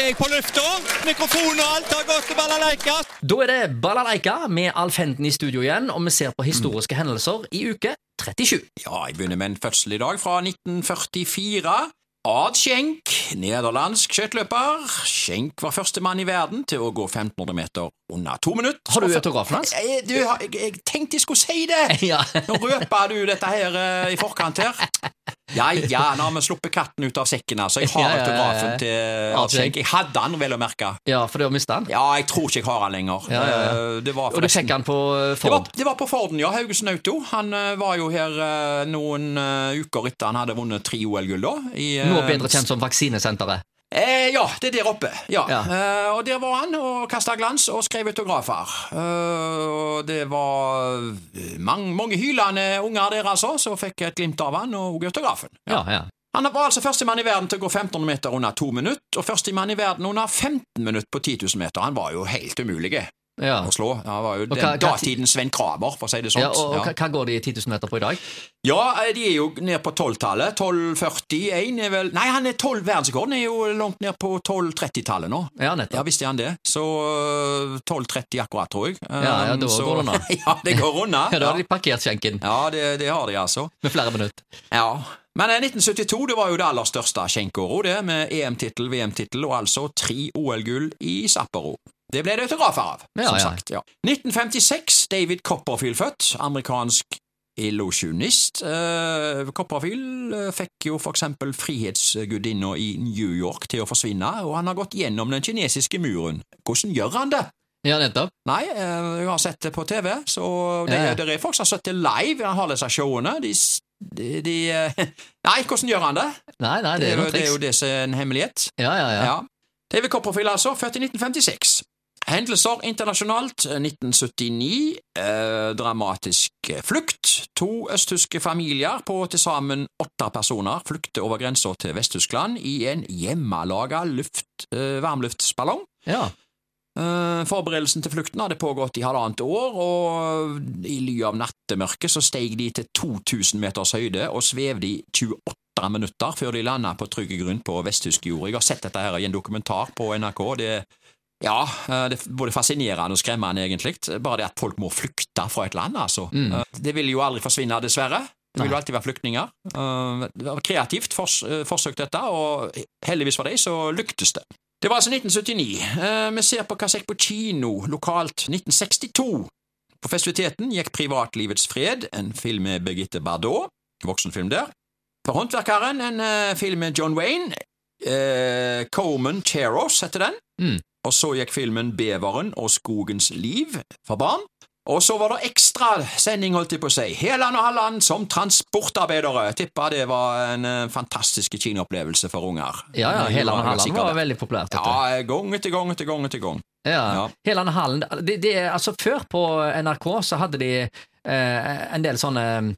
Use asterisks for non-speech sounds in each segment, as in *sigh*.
er jeg på lufta. Mikrofon og alt har gått til balalaika. Da er det Balalaika med Alf Henden i studio igjen, og vi ser på historiske hendelser i uke 37. Ja, jeg begynner med en fødsel i dag fra 1944. Ad Schenk, nederlandsk skøyteløper. Schenk var førstemann i verden til å gå 1500 meter under to minutter. Har du autografen hans? Jeg, du, jeg, jeg tenkte jeg skulle si det! *laughs* Ja. Nå røper du dette her eh, i forkant her. *laughs* Ja, ja, nå har vi sluppet katten ut av sekken, altså. Jeg *laughs* har autografen til Ad Jeg hadde han, vel å merke. Ja, for du har mista han? Ja, jeg tror ikke jeg har han lenger. Ja, ja. Eh, Det var Og du fikk han på Ford? det var, det var på Forden, ja. Haugesund Auto. Han eh, var jo her eh, noen eh, uker etter han hadde vunnet tre OL-gull, da. i, eh, Nå bedre kjent som Vaksinesenteret. Eh, ja, det er der oppe. Ja. Ja. Eh, og der var han og kasta glans og skrev autografer. Eh, og det var eh, mange, mange hylende unger der, altså, som fikk et glimt av han og autografen. Ja, ja. Han var altså førstemann i verden til å gå 1500 meter under to minutter, og førstemann i verden under 15 minutter på 10 000 meter. Han var jo helt umulig ja. å slå. Han var jo hva- datidens Sven Kramer, for å si det sånn. ja og, og Ja. hva- går de i 10 000 meter på i dag? Ja, eh, de er jo ned på 12-tallet. 1241 er vel Nei, han er 12 verdensrekorden er jo langt ned på 1230-tallet nå. Ja, Ja, visste han det? Så øh, 12.30 akkurat, tror jeg. Ja, ja, da Um, så- går det unna. *laughs* ja, det går unna. *laughs* Ja, da har de parkert skjenken ja det, det har de, altså. med flere minutter. Ja. Men eh, 1972 det var jo det aller største skjenkeåret, det, med EM-tittel, VM-tittel og altså tre OL-gull i Sapporo. Det ble det autografer av, Ja, som ja. sagt. ja. 1956, David Copperfield født, amerikansk illusjonist. Uh, Copperfield eh, fikk jo for eksempel frihetsgudinna i New York til å forsvinne, og han har gått gjennom den kinesiske muren. Hvordan gjør han det? Ja, nettopp. Nei, eh, jeg har sett det på TV, så det, Ja, det er folk som har sett det live. Han har disse showene. De, de, de *laughs* Nei, hvordan gjør han det? Nei, nei, Det det er, jo, noe det er jo triks. det som er en hemmelighet. Ja, ja, ja. Ja. David Copperfield, altså, født i 1956. Hendelser internasjonalt. 1979. Eh, dramatisk flukt. To østtyske familier på til sammen åtte personer flykter over grensa til Vest-Tyskland i en hjemmelaga luft, eh, varmluftsballong. ja. Eh, Forberedelsen til flukten hadde pågått i halvannet år, og i ly av nattemørket så steg de til 2000 meters høyde og svevde i 28 minutter før de landa på trygg grunn på vesttysk jord. Jeg har sett dette her i en dokumentar på NRK. Det, ja, eh, det er både fascinerende og skremmende, egentlig. Bare det at folk må flykte fra et land, altså. Mm. Eh, Det vil jo aldri forsvinne, dessverre. Det vil jo alltid være flyktninger. Eh, Det var kreativt fors forsøk, dette, og heldigvis for dem så lyktes det. Det var altså 1979. Eh, vi ser på hva som gikk på kino lokalt. 1962. På festiviteten gikk Privatlivets fred, en film med Birgitte Bardot, voksenfilm der. På Håndverkeren, en film med John Wayne. Eh, Coman Cheros heter den. Mm. Og så gikk filmen Beveren og skogens liv for barn. Og så var det ekstra sending, holdt jeg på å si. Heland og Halland som transportarbeidere. Tippa det var en eh, fantastisk kinoopplevelse for unger. Ja, ja, Eh, Heland og Halland var veldig populært. Ja, gang etter gang etter gang etter gang. Ja. Ja. Heland og Halland. det, det, altså Før på NRK så hadde de eh, en del sånne eh,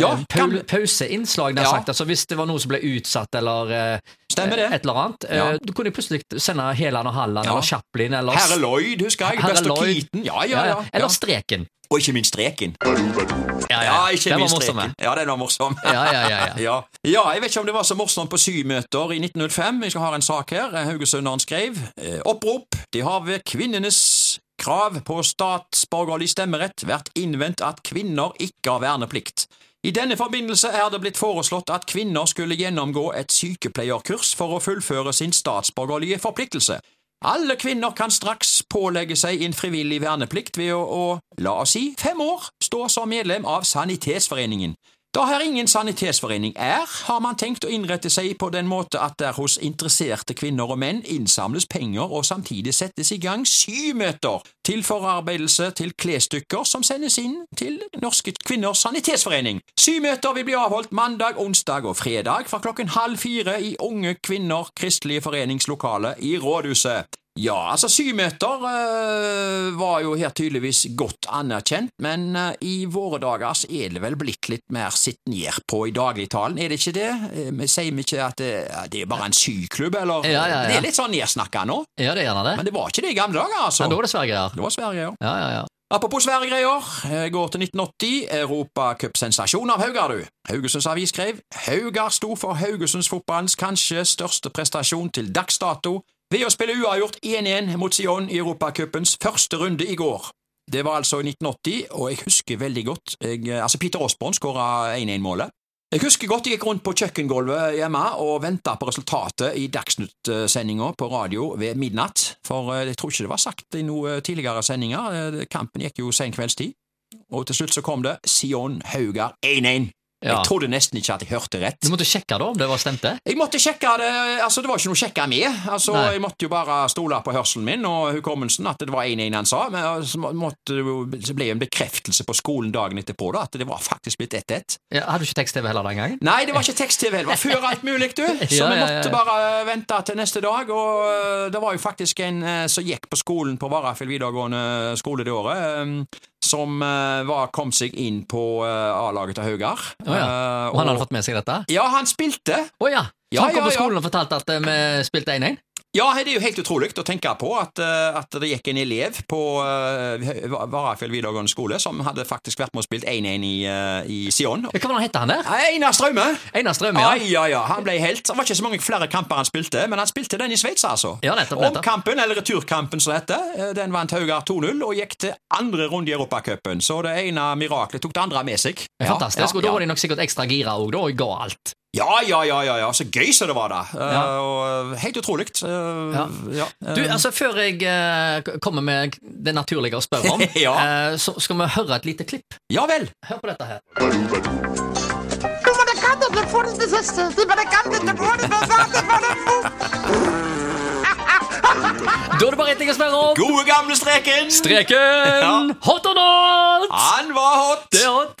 Ja, paul, pauseinnslag. Ja. sagt. Altså Hvis det var noe som ble utsatt eller eh, Stemmer det. et eller annet, eh, Ja. du kunne plutselig sende Heland og Halland Ja. eller Chaplin eller Herre Lloyd, husker jeg. Herre Buster Lloyd. Keaton. Ja, ja, ja. Eller ja. Streken. Og ikke minst Streken. Ja, Ja, ikke Den minst. Streken. Ja, den var morsom. Ja, ja, ja, ja. *laughs* Ja. ja, jeg vet ikke om det var så morsomt på Symøter i 1905. Jeg skal ha en sak her. Haugesunderen skrev eh, opprop. De har ved kvinnenes krav på statsborgerlig stemmerett vært innvendt at kvinner ikke har verneplikt. I denne forbindelse er det blitt foreslått at kvinner skulle gjennomgå et sykepleierkurs for å fullføre sin statsborgerlige forpliktelse. Alle kvinner kan straks pålegge seg en frivillig verneplikt ved å, å, la oss si, fem år stå som medlem av Sanitetsforeningen. Da her ingen sanitetsforening er, har man tenkt å innrette seg på den måte at der hos interesserte kvinner og menn innsamles penger og samtidig settes i gang symøter til forarbeidelse til klesstykker som sendes inn til Norske Kvinners Sanitetsforening. Symøter vil bli avholdt mandag, onsdag og fredag fra klokken halv fire i Unge Kvinner Kristelige Foreningslokale i Rådhuset. Ja, altså symeter øh, var jo her tydeligvis godt anerkjent, men øh, i våre dager så er det vel blitt litt mer sitt ned på i dagligtalen, er det ikke det? Eh, Vi sier vi ikke at det, det er bare en syklubb, eller? Ja, ja, ja. Det er litt sånn nedsnakka nå, Ja, det er gjerne det. men det var ikke det i gamle dager, altså. Men da var det svære. Det var Sverige, ja. Ja, ja, ja. Apropos svære greier, går til 1980, europacupsensasjon av Haugar, du. Haugesunds Avis skrev Haugar sto for Haugesundsfotballens kanskje største prestasjon til dags dato Ved å spille uavgjort 1-1 mot Sion i Europacupens første runde i går. Det var altså i 1980, og jeg husker veldig godt jeg, altså Peter Aasborn skåra 1-1-målet. Jeg husker godt jeg gikk rundt på kjøkkengulvet hjemme og venta på resultatet i Dagsnytt-sendinga på radio ved midnatt, for eh, jeg tror ikke det var sagt i noen tidligere sendinger. Eh, Kampen gikk jo sen kveldstid, og til slutt så kom det Sion Haugar 1-1. Ja. Jeg trodde nesten ikke at jeg hørte rett. Du måtte sjekke da om det var stemte? Jeg måtte sjekke det, altså det var ikke noe å sjekke med. Altså, Nei. jeg måtte jo bare stole på hørselen min og hukommelsen, at det var 1-1 han sa. Men så, måtte, det jo- ble det en bekreftelse på skolen dagen etterpå da, at det var faktisk blitt 1-1. Ja, hadde du ikke tekst-TV heller den gangen? Nei, det var ikke tekst-TV, det var før alt mulig, du. *laughs* Så Ja, vi måtte bare vente til neste dag. Og øh, det var jo faktisk en øh, som gikk på skolen på Varafjell videregående skole det året, øh, som øh, var, kom seg inn på øh, A-laget til Haugar. Oh, ja. Eh, Og han hadde fått med seg dette? Ja, han spilte. Å ja! Så han kom på skolen og fortalte at eh, vi spilte 1-1? Ja, det er jo helt utrolig å tenke på at, eh, at det gikk en elev på uh, Varafjell videregående skole som hadde faktisk vært med og spilt 1-1 i, uh, i Sion. Hva var det han het han der? Einar Straume! Einar Straume, Ja, ja. ja, ja, han ble helt. Det var ikke så mange flere kamper han spilte, men han spilte den i Sveits, altså. Ja, nettopp, nettopp. Omkampen, eller returkampen som det heter, den vant Haugar 2-0 og gikk til andre runde i Europacupen. Så det ene miraklet tok det andre med seg. Ja, Fantastisk. Og da var de nok sikkert ekstra gira òg, da, og ga alt. Ja, ja, ja, ja, ja. Så gøy som det var da. Eh, Ja. og helt utrolig. Uh, Ja. ja. Du, altså Før jeg uh, kommer med det naturlige å spørre om, *laughs* Ja. eh, så skal vi høre et lite klipp. ja vel. Hør på dette her. Du må det kan det for det siste. Du må det kan det for det Da er det bare ett ting å spørre om. Gode gamle streken! Streken! Hot or not? Han var hot! Det er hot.